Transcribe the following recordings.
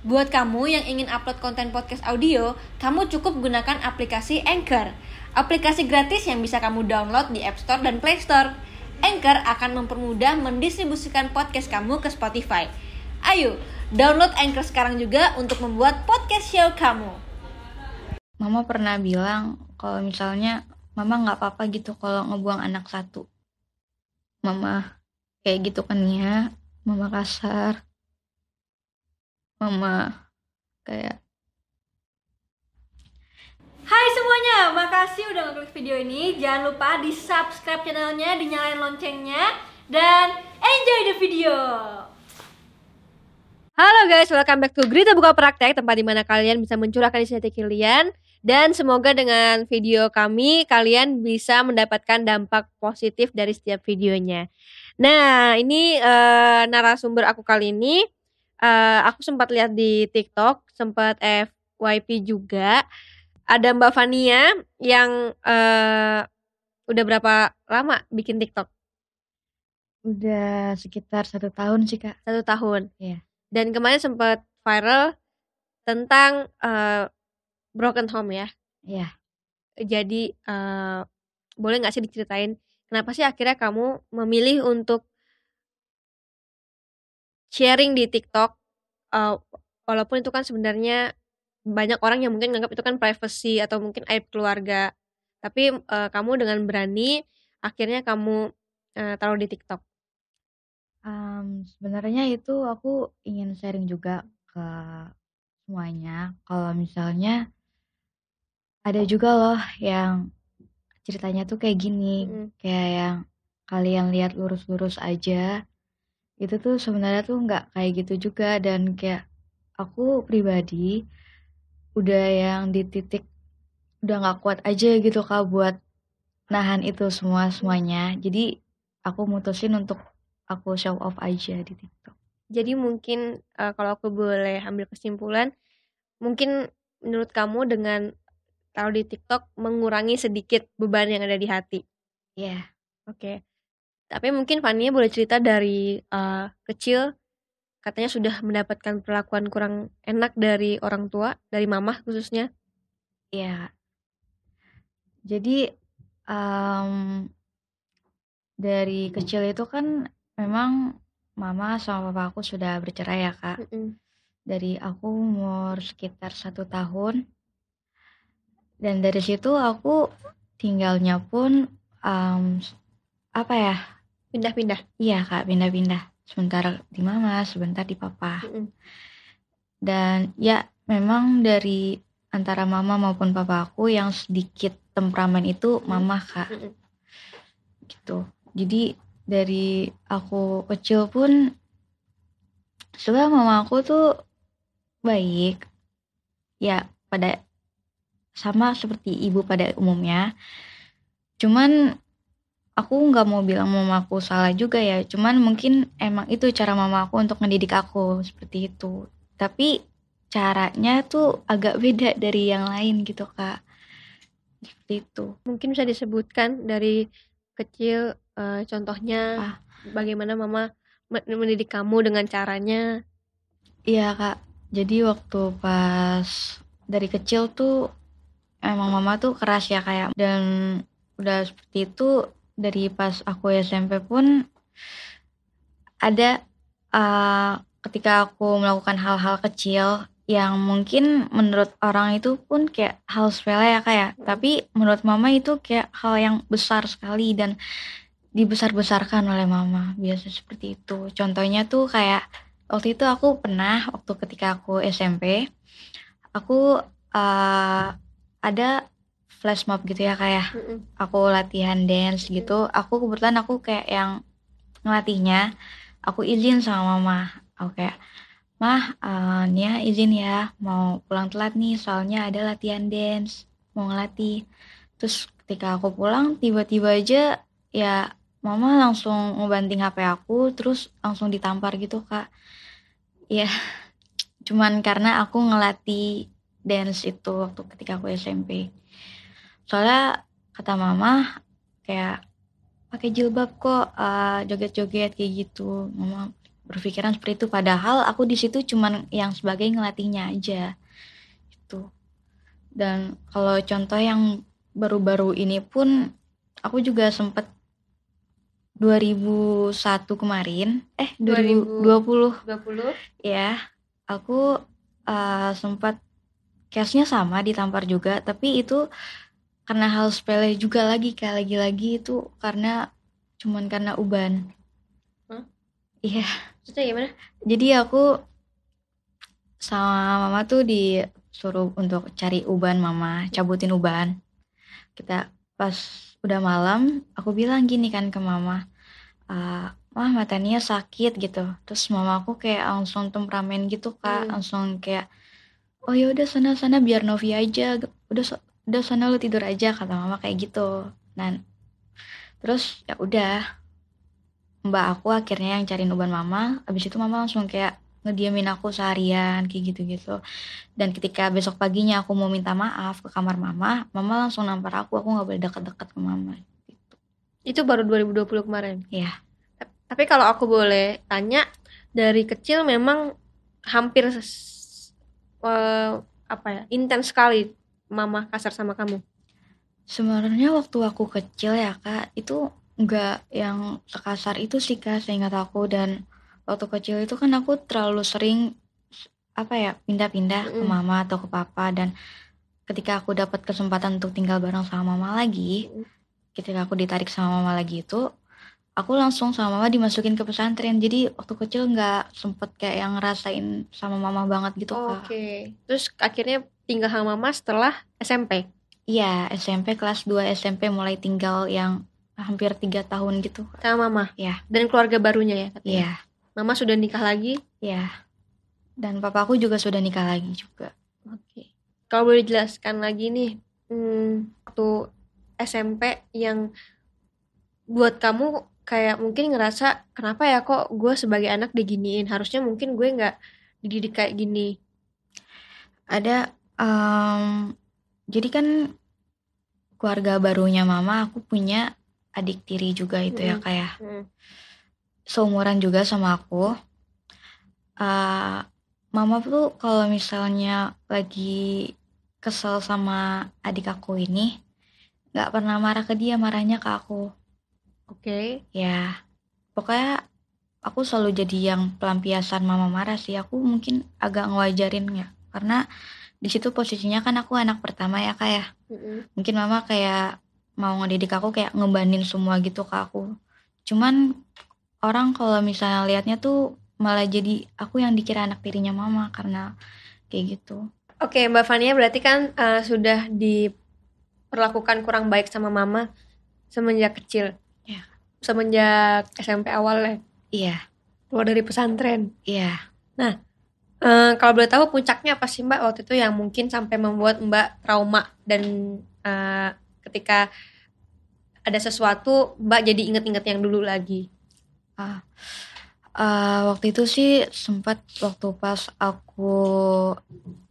Buat kamu yang ingin upload konten podcast audio, kamu cukup gunakan aplikasi Anchor. Aplikasi gratis yang bisa kamu download di App Store dan Play Store. Anchor akan mempermudah mendistribusikan podcast kamu ke Spotify. Ayo, download Anchor sekarang juga untuk membuat podcast show kamu. Mama pernah bilang kalau misalnya mama nggak apa-apa gitu kalau ngebuang anak satu. Mama kayak gitu kan ya, mama kasar mama kayak Hai semuanya, makasih udah ngeklik video ini. Jangan lupa di subscribe channelnya, dinyalain loncengnya, dan enjoy the video. Halo guys, welcome back to Grita Buka Praktek, tempat di mana kalian bisa mencurahkan isi hati kalian. Dan semoga dengan video kami, kalian bisa mendapatkan dampak positif dari setiap videonya. Nah, ini uh, narasumber aku kali ini uh, aku sempat lihat di TikTok, sempat FYP juga. Ada Mbak Fania yang uh, udah berapa lama bikin TikTok? Udah sekitar satu tahun sih kak. Satu tahun. Iya. Dan kemarin sempat viral tentang uh, broken home ya. Iya. Jadi uh, boleh nggak sih diceritain kenapa sih akhirnya kamu memilih untuk sharing di TikTok uh, walaupun itu kan sebenarnya banyak orang yang mungkin nganggap itu kan privacy atau mungkin aib keluarga. Tapi uh, kamu dengan berani akhirnya kamu uh, taruh di TikTok. Um, sebenarnya itu aku ingin sharing juga ke semuanya. Kalau misalnya ada juga loh yang ceritanya tuh kayak gini, mm. kayak yang kalian lihat lurus-lurus aja, itu tuh sebenarnya tuh nggak kayak gitu juga dan kayak aku pribadi udah yang di titik udah nggak kuat aja gitu kak buat nahan itu semua semuanya jadi aku mutusin untuk aku show off aja di TikTok jadi mungkin uh, kalau aku boleh ambil kesimpulan mungkin menurut kamu dengan taruh di TikTok mengurangi sedikit beban yang ada di hati ya yeah. oke okay. Tapi mungkin Fania boleh cerita dari uh, kecil katanya sudah mendapatkan perlakuan kurang enak dari orang tua, dari mamah khususnya. Iya. Jadi um, dari kecil itu kan memang mama sama papa aku sudah bercerai ya kak. Mm -mm. Dari aku umur sekitar satu tahun. Dan dari situ aku tinggalnya pun um, apa ya Pindah-pindah? Iya kak, pindah-pindah. Sebentar di mama, sebentar di papa. Mm -hmm. Dan ya memang dari antara mama maupun papa aku yang sedikit temperamen itu mama kak. Mm -hmm. Gitu. Jadi dari aku kecil pun sebenarnya mama aku tuh baik. Ya pada sama seperti ibu pada umumnya. Cuman aku nggak mau bilang mama aku salah juga ya cuman mungkin emang itu cara mama aku untuk mendidik aku seperti itu. Tapi caranya tuh agak beda dari yang lain gitu kak. Seperti itu. Mungkin bisa disebutkan dari kecil uh, contohnya ah. bagaimana mama mendidik kamu dengan caranya? Iya kak. Jadi waktu pas dari kecil tuh emang mama tuh keras ya kayak dan udah seperti itu dari pas aku SMP pun ada uh, ketika aku melakukan hal-hal kecil yang mungkin menurut orang itu pun kayak hal sepele ya kayak ya. tapi menurut mama itu kayak hal yang besar sekali dan dibesar-besarkan oleh mama biasa seperti itu contohnya tuh kayak waktu itu aku pernah waktu ketika aku SMP aku uh, ada flash mob gitu ya kayak mm -mm. aku latihan dance gitu. Aku kebetulan aku kayak yang ngelatihnya aku izin sama mama. Aku kayak mah uh, Nia izin ya mau pulang telat nih soalnya ada latihan dance mau ngelatih. Terus ketika aku pulang tiba-tiba aja ya mama langsung ngebanting HP aku terus langsung ditampar gitu kak. Ya cuman karena aku ngelatih dance itu waktu ketika aku SMP soalnya kata mama kayak pakai jilbab kok joget joget-joget kayak gitu. Mama berpikiran seperti itu. Padahal aku di situ cuman yang sebagai ngelatihnya aja. Itu dan kalau contoh yang baru-baru ini pun aku juga sempat 2001 kemarin. Eh 2020 20 ya aku uh, sempat case-nya sama ditampar juga. Tapi itu karena hal sepele juga lagi kayak lagi-lagi itu karena cuman karena uban. Iya. Maksudnya gimana? jadi aku sama mama tuh disuruh untuk cari uban mama. Cabutin uban. Kita pas udah malam aku bilang gini kan ke mama uh, mah matanya sakit gitu. Terus mama aku kayak langsung temperamen gitu kak. Hmm. langsung kayak oh ya udah sana sana biar Novi aja. Udah udah sana lu tidur aja kata mama kayak gitu dan terus ya udah mbak aku akhirnya yang cariin uban mama abis itu mama langsung kayak ngediamin aku seharian kayak gitu-gitu dan ketika besok paginya aku mau minta maaf ke kamar mama mama langsung nampar aku aku nggak boleh deket-deket ke mama gitu Itu baru 2020 kemarin. Iya. Tapi kalau aku boleh tanya, dari kecil memang hampir eh, apa ya intens sekali mama kasar sama kamu. sebenarnya waktu aku kecil ya kak itu nggak yang sekasar itu sih kak seingat aku dan waktu kecil itu kan aku terlalu sering apa ya pindah-pindah ke Mm-mm. mama atau ke papa dan ketika aku dapat kesempatan untuk tinggal bareng sama mama lagi Mm. ketika aku ditarik sama mama lagi itu aku langsung sama mama dimasukin ke pesantren jadi waktu kecil nggak sempet kayak yang ngerasain sama mama banget gitu kak Oke. Terus akhirnya tinggal sama mama setelah SMP. iya SMP kelas 2 SMP mulai tinggal yang hampir tiga tahun gitu. Sama mama. Iya. Dan keluarga barunya ya katanya. iya Mama sudah nikah lagi. iya dan papaku juga sudah nikah lagi juga Oke. Kalau boleh jelaskan lagi nih, hmm, waktu SMP yang buat kamu kayak mungkin ngerasa kenapa ya kok gue sebagai anak diginiin harusnya mungkin gue nggak dididik kayak gini ada em, jadi kan keluarga barunya mama aku punya adik tiri juga itu ya Mm-mm. kayak Hmm. seumuran juga sama aku. Eh, mama tuh kalau misalnya lagi kesel sama adik aku ini nggak pernah marah ke dia marahnya ke aku. Oke. Ya pokoknya aku selalu jadi yang pelampiasan mama marah sih. Aku mungkin agak ngewajarin ya karena di situ posisinya kan aku anak pertama ya kayak Mm-mm. mungkin mama kayak mau ngedidik aku kayak ngebanin semua gitu ke aku cuman orang kalau misalnya liatnya tuh malah jadi aku yang dikira anak tirinya mama karena kayak gitu Oke, Mbak Fania berarti kan eh, sudah diperlakukan kurang baik sama mama semenjak kecil. Ya. Semenjak SMP awal ya, iya keluar dari pesantren. iya Eh, kalau boleh tahu puncaknya apa sih Mbak waktu itu yang mungkin sampai membuat Mbak trauma dan eh, ketika ada sesuatu Mbak jadi inget-inget yang dulu lagi. Eh, waktu itu sih sempat waktu pas aku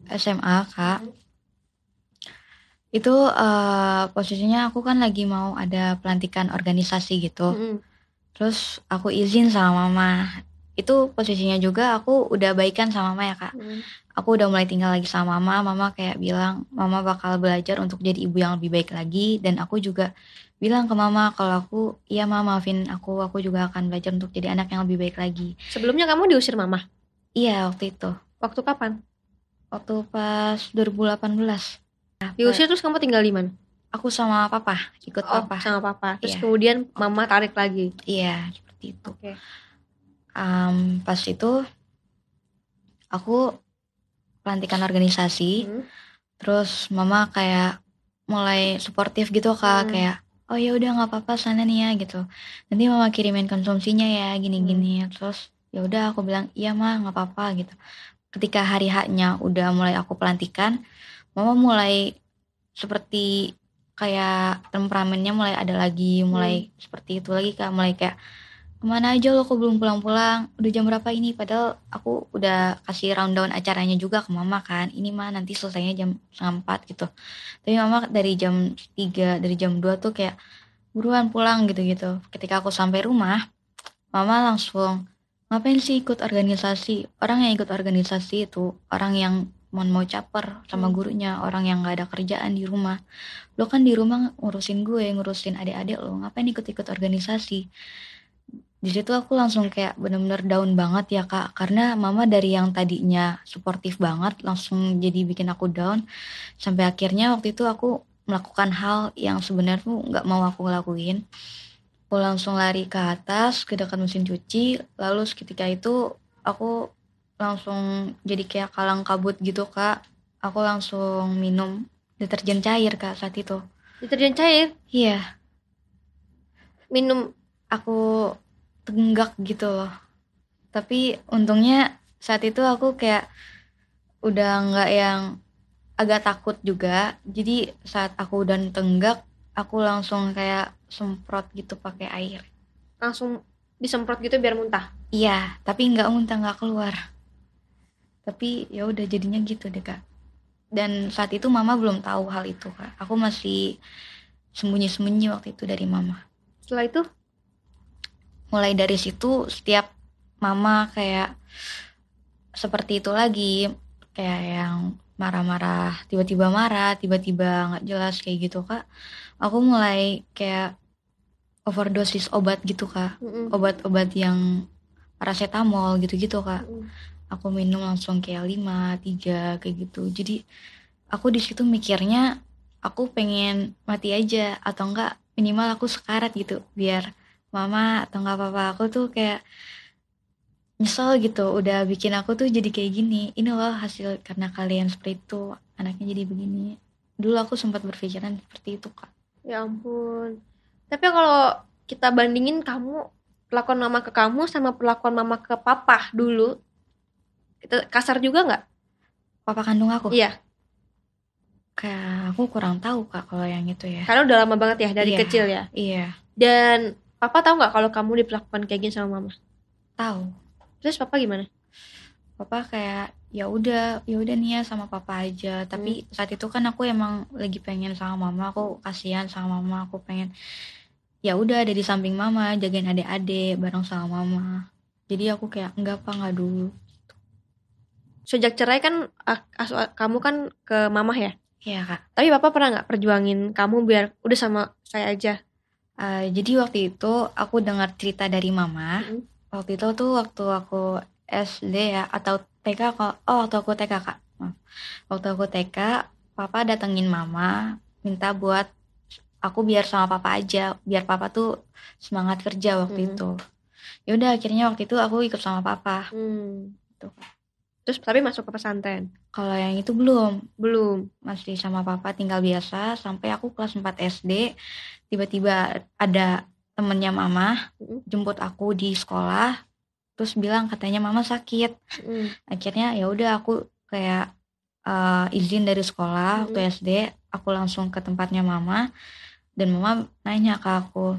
SMA kak itu eh, posisinya aku kan lagi mau ada pelantikan organisasi gitu Mm-mm. terus aku izin sama mama itu posisinya juga aku udah baikan sama mama ya kak Mm. aku udah mulai tinggal lagi sama mama mama kayak bilang mama bakal belajar untuk jadi ibu yang lebih baik lagi dan aku juga bilang ke mama kalau aku iya mama maafin aku aku juga akan belajar untuk jadi anak yang lebih baik lagi Sebelumnya kamu diusir mama. iya waktu itu Waktu kapan? waktu pas 2018 Diusir terus kamu tinggal di mana? aku sama papa ikut Oh, papa sama papa. Terus Iya. kemudian mama tarik lagi. iya seperti itu Oke. Em, pas itu aku pelantikan organisasi. Hmm. terus mama kayak mulai suportif gitu kak. Hmm. kayak oh ya udah nggak apa-apa sana nih ya gitu. Nanti mama kirimin konsumsinya ya gini-gini. Hmm. terus ya udah aku bilang iya mah nggak apa-apa gitu. Ketika hari haknya udah mulai aku pelantikan mama mulai seperti kayak temperamennya mulai ada lagi mulai seperti itu lagi kak. Mulai kayak ke mana aja lo? Kok belum pulang-pulang. Udah jam berapa ini? Padahal aku udah kasih rundown acaranya juga ke mama kan. Ini mah nanti selesainya jam empat gitu. Tapi mama dari jam 3 dari jam 2 tuh kayak buruan pulang gitu-gitu. Ketika aku sampai rumah mama langsung ngapain sih ikut organisasi? Orang yang ikut organisasi itu orang yang mau mau caper sama Hmm. gurunya orang yang nggak ada kerjaan di rumah. Lo kan di rumah ngurusin gue ngurusin adik-adik lo. Ngapain ikut-ikut organisasi di situ aku langsung kayak bener-bener down banget ya kak. Karena mama dari yang tadinya suportif banget langsung jadi bikin aku down. Sampai akhirnya waktu itu aku melakukan hal yang sebenarnya nggak mau aku lakuin. Aku langsung lari ke atas ke dekat mesin cuci. Lalu seketika itu aku langsung jadi kayak kalang kabut gitu kak. Aku langsung minum deterjen cair kak saat itu. Deterjen cair, iya. Minum aku tenggak gitu loh. Tapi untungnya saat itu aku kayak udah nggak yang agak takut juga. Jadi saat aku udah tenggak aku langsung kayak semprot gitu pakai air. Langsung disemprot gitu biar muntah. iya tapi nggak muntah nggak keluar. Tapi ya udah jadinya gitu deh kak. Dan saat itu mama belum tahu hal itu kak. Aku masih sembunyi-sembunyi waktu itu dari mama. Setelah itu mulai dari situ setiap mama kayak seperti itu lagi. Kayak yang marah-marah tiba-tiba marah tiba-tiba nggak jelas kayak gitu kak. Aku mulai kayak overdosis obat gitu kak. Obat-obat yang paracetamol gitu-gitu kak. Aku minum langsung kayak 5, 3 kayak gitu. Jadi aku di situ mikirnya aku pengen mati aja atau enggak minimal aku sekarat gitu biar mama atau enggak papa aku tuh kayak nyesel gitu udah bikin aku tuh jadi kayak gini ini loh hasil karena kalian seperti itu anaknya jadi begini dulu aku sempat berpikiran seperti itu kak Ya ampun. Tapi kalau kita bandingin kamu perlakuan mama ke kamu sama perlakuan mama ke papa dulu, itu kasar juga nggak? papa kandung aku Iya. kayak aku kurang tahu kak kalau yang itu ya Karena udah lama banget ya dari Iya. kecil ya. iya Dan papa tahu nggak kalau kamu diperlakukan kayak gini sama mama? tahu Terus papa gimana? papa kayak ya udah ya udah nih ya sama papa aja tapi saat itu kan aku emang lagi pengen sama mama aku kasihan sama mama aku pengen ya udah ada di samping mama jagain adik-adik bareng sama mama jadi aku kayak enggak apa enggak dulu Sejak cerai kan kamu kan ke mama ya. iya kak Tapi papa pernah nggak perjuangin kamu biar udah sama saya aja? Eh, jadi waktu itu aku dengar cerita dari mama Mm. waktu itu tuh waktu aku SD ya atau TK kok oh waktu aku TK kak waktu aku TK papa datengin mama minta buat aku biar sama papa aja biar papa tuh semangat kerja waktu Hmm. itu ya udah akhirnya waktu itu aku ikut sama papa Hmm. Tuh. Terus tapi masuk ke pesantren? kalau yang itu belum Belum. masih sama papa tinggal biasa sampai aku kelas 4 SD tiba-tiba ada temennya mama Mm. jemput aku di sekolah terus bilang katanya mama sakit Mm. akhirnya ya udah aku kayak eh, izin dari sekolah waktu SD aku langsung ke tempatnya mama dan mama nanya ke aku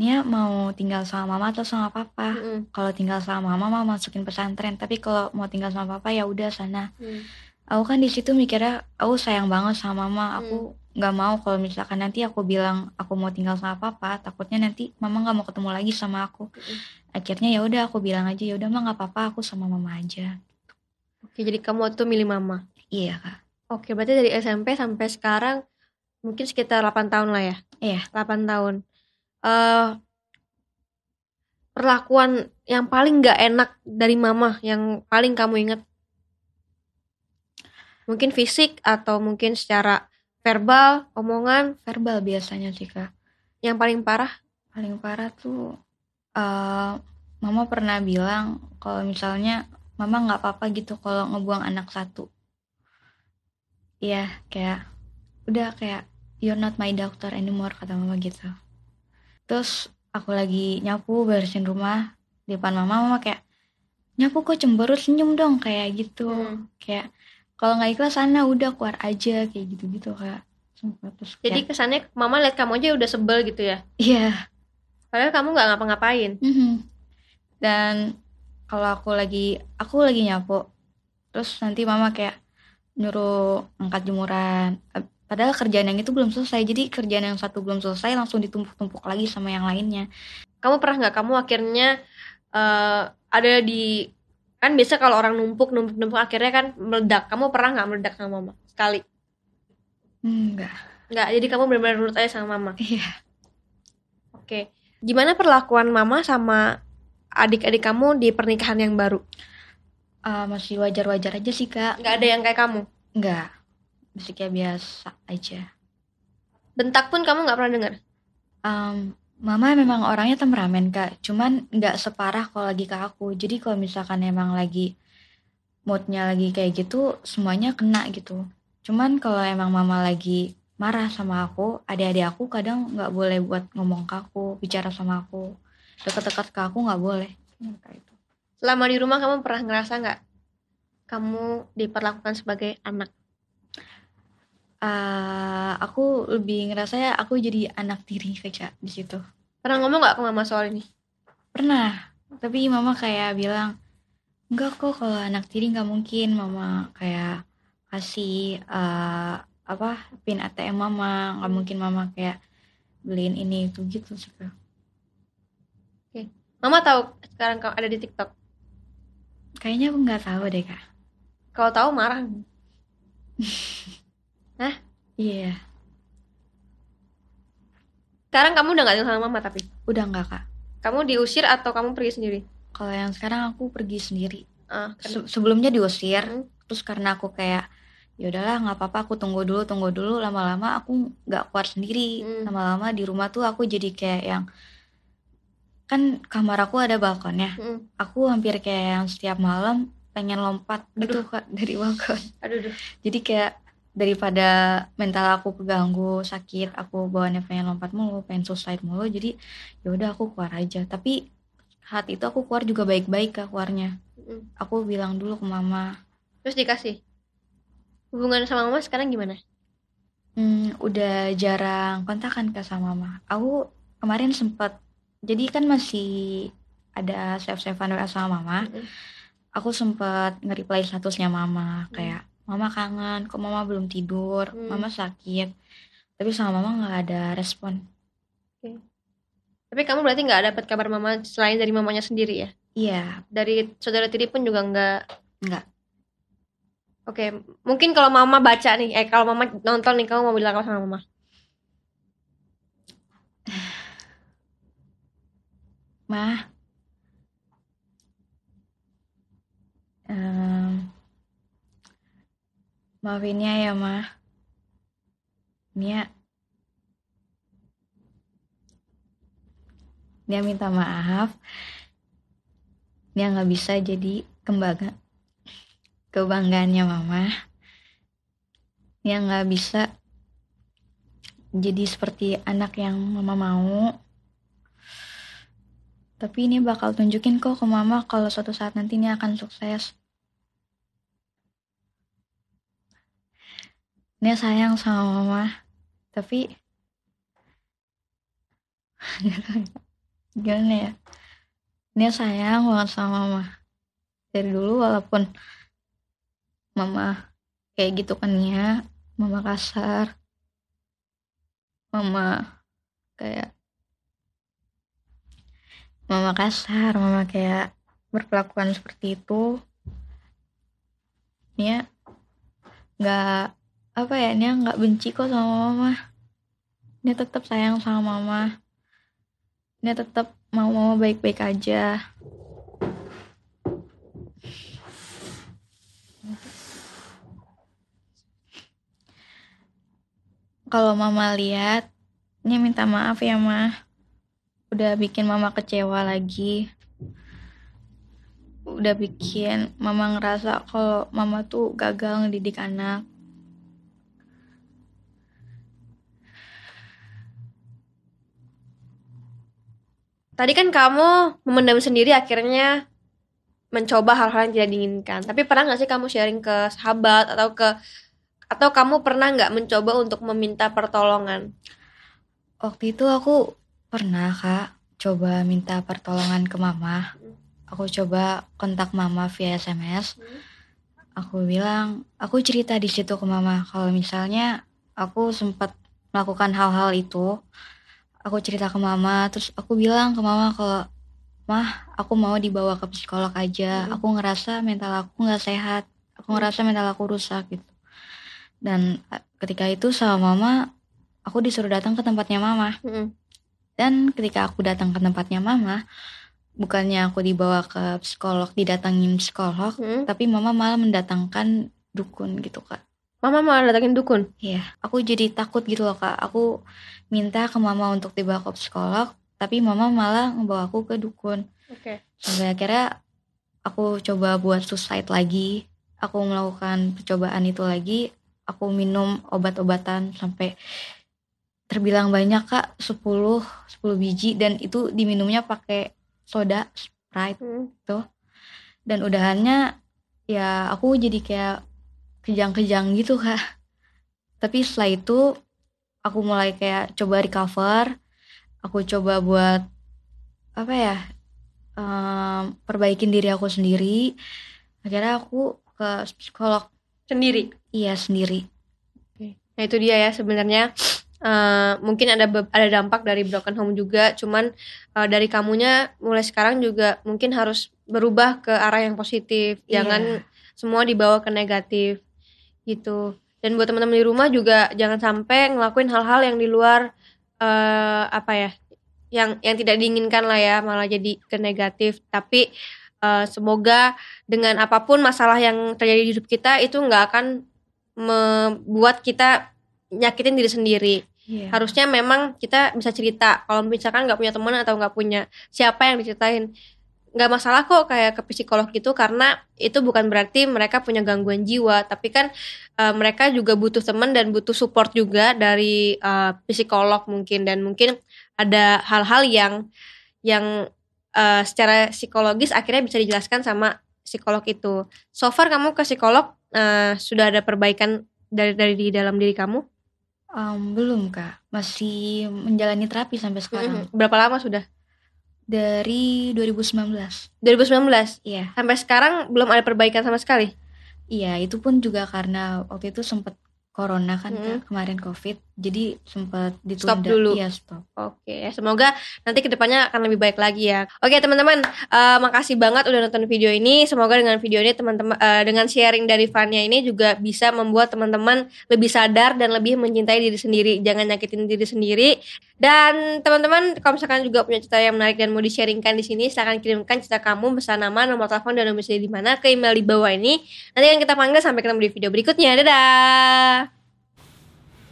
Nia mau tinggal sama mama atau sama papa Mm. kalau tinggal sama mama mama masukin pesantren tapi kalau mau tinggal sama papa ya udah sana Mm. aku kan di situ mikirnya aku sayang banget sama mama aku nggak mau kalau misalkan nanti aku bilang aku mau tinggal sama papa takutnya nanti mama nggak mau ketemu lagi sama aku Mm. akhirnya ya udah aku bilang aja ya udah mah nggak apa-apa aku sama mama aja Oke, jadi kamu itu milih mama. iya kak Oke, berarti dari SMP sampai sekarang mungkin sekitar 8 tahun lah ya? Iya. 8 tahun. Eh perlakuan yang paling nggak enak dari mama yang paling kamu inget? Mungkin fisik atau mungkin secara verbal, omongan verbal biasanya sih kak yang paling parah? paling parah tuh eh mama pernah bilang kalau misalnya mama nggak apa-apa gitu kalau ngebuang anak satu iya kayak udah kayak you're not my doctor anymore kata mama gitu terus aku lagi nyapu beresin rumah di depan mama mama kayak nyapu kok cemberut senyum dong kayak gitu Hmm. kayak kalau nggak ikhlas sana udah keluar aja kayak gitu gitu kak terus Jadi kayak, kesannya mama lihat kamu aja udah sebel gitu ya? iya Padahal kamu nggak ngapa-ngapain. Mhm. Dan kalau aku lagi aku lagi nyapu, terus nanti mama kayak nyuruh angkat jemuran. Padahal kerjaan yang itu belum selesai, jadi kerjaan yang satu belum selesai langsung ditumpuk-tumpuk lagi sama yang lainnya. Kamu pernah nggak kamu akhirnya eh, ada di kan biasa kalau orang numpuk numpuk numpuk akhirnya kan meledak kamu pernah nggak meledak sama mama sekali Enggak. nggak jadi kamu benar-benar nurut aja sama mama Iya. oke gimana perlakuan mama sama adik-adik kamu di pernikahan yang baru Ah, masih wajar-wajar aja sih, Kak. nggak ada yang kayak kamu Enggak. Masih kayak biasa aja. bentak pun kamu nggak pernah dengar Em, Mama memang orangnya temperamen, Kak. Cuman nggak separah kalau lagi ke aku. Jadi kalau misalkan emang lagi moodnya lagi kayak gitu, semuanya kena gitu. Cuman kalau emang Mama lagi marah sama aku, adik-adik aku kadang nggak boleh buat ngomong ke aku, bicara sama aku. Dekat-dekat ke aku nggak boleh. Hmm, Kayak itu. selama di rumah kamu pernah ngerasa nggak kamu diperlakukan sebagai anak Ah, aku lebih ngerasa ya aku jadi anak tiri Kak di situ. pernah ngomong nggak ke mama soal ini Pernah, tapi mama kayak bilang, enggak kok kalau anak tiri nggak mungkin mama kayak kasih eh, apa pin ATM mama, nggak mungkin mama kayak beliin ini itu gitu sih Kak. mama tahu sekarang kamu ada di TikTok Kayaknya aku nggak tahu deh kak. kalau tahu marah Iya, sekarang kamu udah nggak tinggal sama mama tapi udah nggak kak. kamu diusir atau kamu pergi sendiri Kalau yang sekarang aku pergi sendiri. kan. Se- sebelumnya diusir, Hmm. terus karena aku kayak ya udahlah nggak apa-apa aku tunggu dulu tunggu dulu lama-lama aku nggak kuat sendiri Hmm. lama-lama di rumah tuh aku jadi kayak yang kan kamar aku ada balkonnya Mm. aku hampir kayak yang setiap malam pengen lompat gitu kak dari balkon aduh aduh jadi kayak daripada mental aku keganggu sakit aku bawaannya pengen lompat mulu pengen suicide mulu jadi ya udah aku keluar aja tapi saat itu aku keluar juga baik-baik kak keluarnya Mm. aku bilang dulu ke mama terus dikasih hubungan sama mama sekarang gimana Hmm, udah jarang kontakan ke sama mama. Aku kemarin sempat, jadi kan masih ada save-savean WA sama mama. Mm. Aku sempat nge-reply statusnya mama, kayak mama kangen, kok mama belum tidur, Hmm. mama sakit. Tapi sama mama nggak ada respon. tapi kamu berarti nggak dapat kabar mama selain dari mamanya sendiri ya Iya, dari saudara tiri pun juga nggak Nggak. oke mungkin kalau mama baca nih eh kalau mama nonton nih kamu mau bilang apa sama mama mah. Em, maafin ya mah. Nia dia minta maaf. Dia nggak bisa jadi kebangga kebanggaannya mama. Dia nggak bisa jadi seperti anak yang mama mau. Tapi ini bakal tunjukin kok ke mama kalau suatu saat nanti ini akan sukses dia sayang sama mama. Tapi gimana ya? Dia sayang banget sama mama. Dari dulu walaupun mama kayak gitu kan ya mama kasar mama kayak mama kasar mama kayak berkelakuan seperti itu Nia nggak apa ya Nia nggak benci kok sama mama. Nia tetap sayang sama mama. Nia tetap mau mama baik-baik aja. Kalau mama lihat Nia minta maaf ya mah udah bikin mama kecewa lagi. Udah bikin mama ngerasa kalau mama tuh gagal ngedidik anak tadi kan kamu memendam sendiri akhirnya mencoba hal-hal yang tidak diinginkan. Tapi pernah nggak sih kamu sharing ke sahabat atau ke atau kamu pernah nggak mencoba untuk meminta pertolongan? Waktu itu aku pernah kak coba minta pertolongan ke mama. Aku coba kontak mama via sms aku bilang aku cerita di situ ke mama kalau misalnya aku sempat melakukan hal-hal itu aku cerita ke mama terus aku bilang ke mama kalau mah aku mau dibawa ke psikolog aja Mm. aku ngerasa mental aku nggak sehat aku ngerasa mental aku rusak gitu dan ketika itu sama mama aku disuruh datang ke tempatnya mama Mm-mm. dan ketika aku datang ke tempatnya mama bukannya aku dibawa ke psikolog didatangin psikolog Mm. tapi mama malah mendatangkan dukun gitu kak Mama mau datangin dukun. Iya, aku jadi takut gitu loh kak. Aku minta ke mama untuk dibawa ke psikolog, tapi mama malah ngebawa aku ke dukun. Oke. Sampai akhirnya aku coba buat suicide lagi. Aku melakukan percobaan itu lagi. Aku minum obat-obatan sampai terbilang banyak kak, 10 10 biji dan itu diminumnya pakai soda Sprite Mm. dan udahannya ya aku jadi kayak kejang-kejang gitu kak. Tapi setelah itu aku mulai kayak coba recover. Aku coba buat apa ya em, perbaikin diri aku sendiri. Akhirnya aku ke psikolog. Sendiri. iya sendiri. Nah itu dia ya sebenarnya. Eh, mungkin ada ada dampak dari broken home juga, cuman eh, dari kamunya mulai sekarang juga mungkin harus berubah ke arah yang positif, Iya. jangan semua dibawa ke negatif gitu. Dan buat teman-teman di rumah juga jangan sampai ngelakuin hal-hal yang di luar eh, apa ya, yang yang tidak diinginkan lah ya, malah jadi ke negatif. Tapi eh, semoga dengan apa pun masalah yang terjadi di hidup kita itu nggak akan membuat kita nyakitin diri sendiri. Iya. Harusnya memang kita bisa cerita. Kalau misalkan nggak punya teman atau nggak punya siapa yang diceritain, nggak masalah kok kayak ke psikolog gitu karena itu bukan berarti mereka punya gangguan jiwa, tapi kan eh, mereka juga butuh teman dan butuh support juga dari eh, psikolog mungkin dan mungkin ada hal-hal yang yang eh, secara psikologis akhirnya bisa dijelaskan sama psikolog itu. So far kamu ke psikolog eh, sudah ada perbaikan dari dari di dalam diri kamu? Em, belum kak masih menjalani terapi sampai sekarang Mhm. Berapa lama sudah? Dari 2019 2019. iya Sampai sekarang belum ada perbaikan sama sekali. Iya, itu pun juga karena waktu itu sempat corona kan Mm. Kak, kemarin covid, jadi sempat ditunda. Stop dulu. Iya stop. Oke, semoga nanti ke depannya akan lebih baik lagi ya. Oke teman-teman, eh, makasih banget udah nonton video ini. Semoga dengan video ini teman-teman eh, dengan sharing dari Fania ini juga bisa membuat teman-teman lebih sadar dan lebih mencintai diri sendiri. Jangan nyakitin diri sendiri. Dan teman-teman, kalau misalkan juga punya cerita yang menarik dan mau di-sharingkan di sini, silahkan kirimkan cerita kamu bersama nama, nomor telepon dan domisili di mana ke email di bawah ini. Nanti akan kita panggil sampai ketemu di video berikutnya. Dadah.